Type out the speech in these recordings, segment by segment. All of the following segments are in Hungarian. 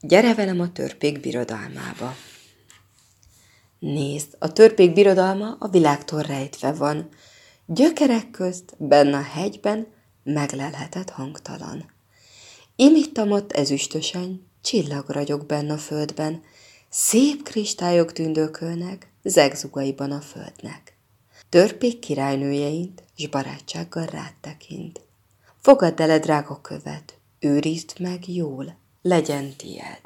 gyere velem a törpék birodalmába. Nézd, a törpék birodalma a világtól rejtve van. Gyökerek közt, benne a hegyben, meglelhetett hangtalan. Imittam ott ezüstösen, csillag ragyog benne a földben, szép kristályok tündökölnek, zegzugaiban a földnek. Törpék királynőjeint, s barátsággal rád tekint. Fogadd el, drága követ, őrizd meg jól, legyen tied.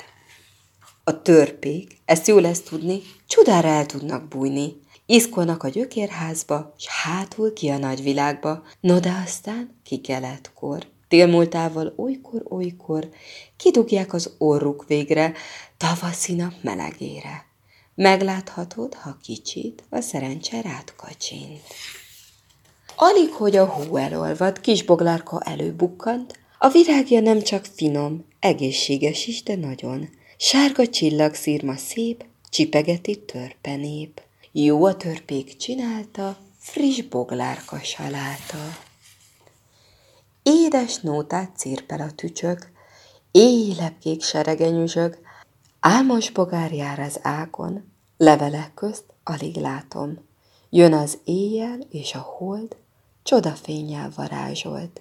A törpék, ezt jó lesz tudni, csodára el tudnak bújni. Iszkolnak a gyökérházba, s hátul ki a nagyvilágba, no de aztán ki keletkor. Télmúltával olykor-olykor kidugják az orruk végre, tavaszi nap melegére. Megláthatod, ha kicsit, a szerencse rád kacsint. Alig, hogy a hó elolvad, kis boglárka előbukkant, a virágja nem csak finom, egészséges is, de nagyon. Sárga szírma szép, csipegeti törpenép. Jó a törpék csinálta, friss boglárka salálta. Édes nótát cirpel a tücsök, éjlepkék seregenyüzsög, álmos bogár jár az ágon, levelek közt alig látom. Jön az éjjel és a hold, csodafényel varázsolt.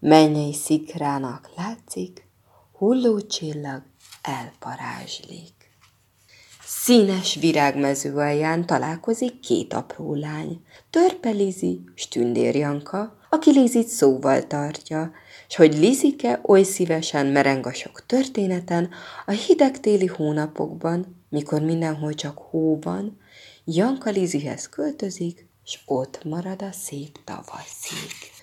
Mennyei szikrának látszik, hulló csillag elparázslik. Színes virágmező alján találkozik két apró lány, Törpe Lizi, Stündér Janka, aki Lizit szóval tartja, s hogy Lizike oly szívesen mereng a sok történeten, a hideg téli hónapokban, mikor mindenhol csak hó van, Janka Lizihez költözik, s ott marad a szép tavaszig.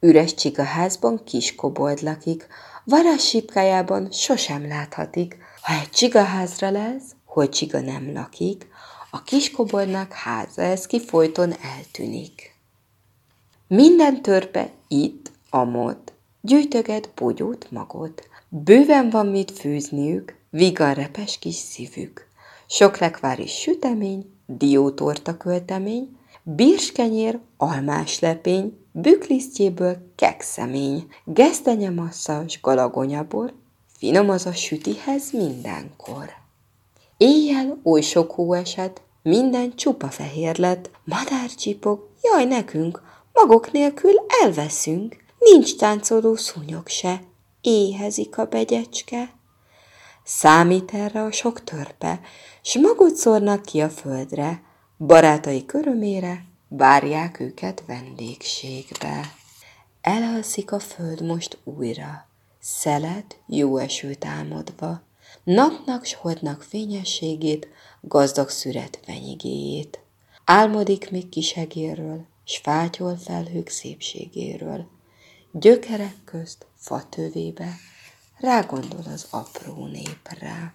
Üres csigaházban kis kobold lakik, varázs sipkájában sosem láthatik, ha egy csigaházra lesz, hogy csiga nem lakik, a kiskoboldnak háza ez ki folyton eltűnik. Minden törpe itt, amott, gyűjtöget bogyót magot. Bőven van mit fűzniük, vigan repes kis szívük. Sok lekvári sütemény, diótorta költemény, birskenyér, almás lepény, büklisztjéből kekszemény, gesztenye masszas, galagonyabor, finom az a sütihez mindenkor. Éjjel oly sok hó esett, minden csupa fehér lett, madár csipog, jaj nekünk, magok nélkül elveszünk, nincs táncoló szúnyog se, éhezik a begyecske. Számít erre a sok törpe, s magot szórnak ki a földre, barátai körömére várják őket vendégségbe. Elalszik a föld most újra, szelet jó esőt álmodva, napnak s holdnak fényességét, gazdag szüret venyigéjét. Álmodik még kisegéről, s fátyol felhők szépségéről. Gyökerek közt, fatövébe, rágondol az apró népre.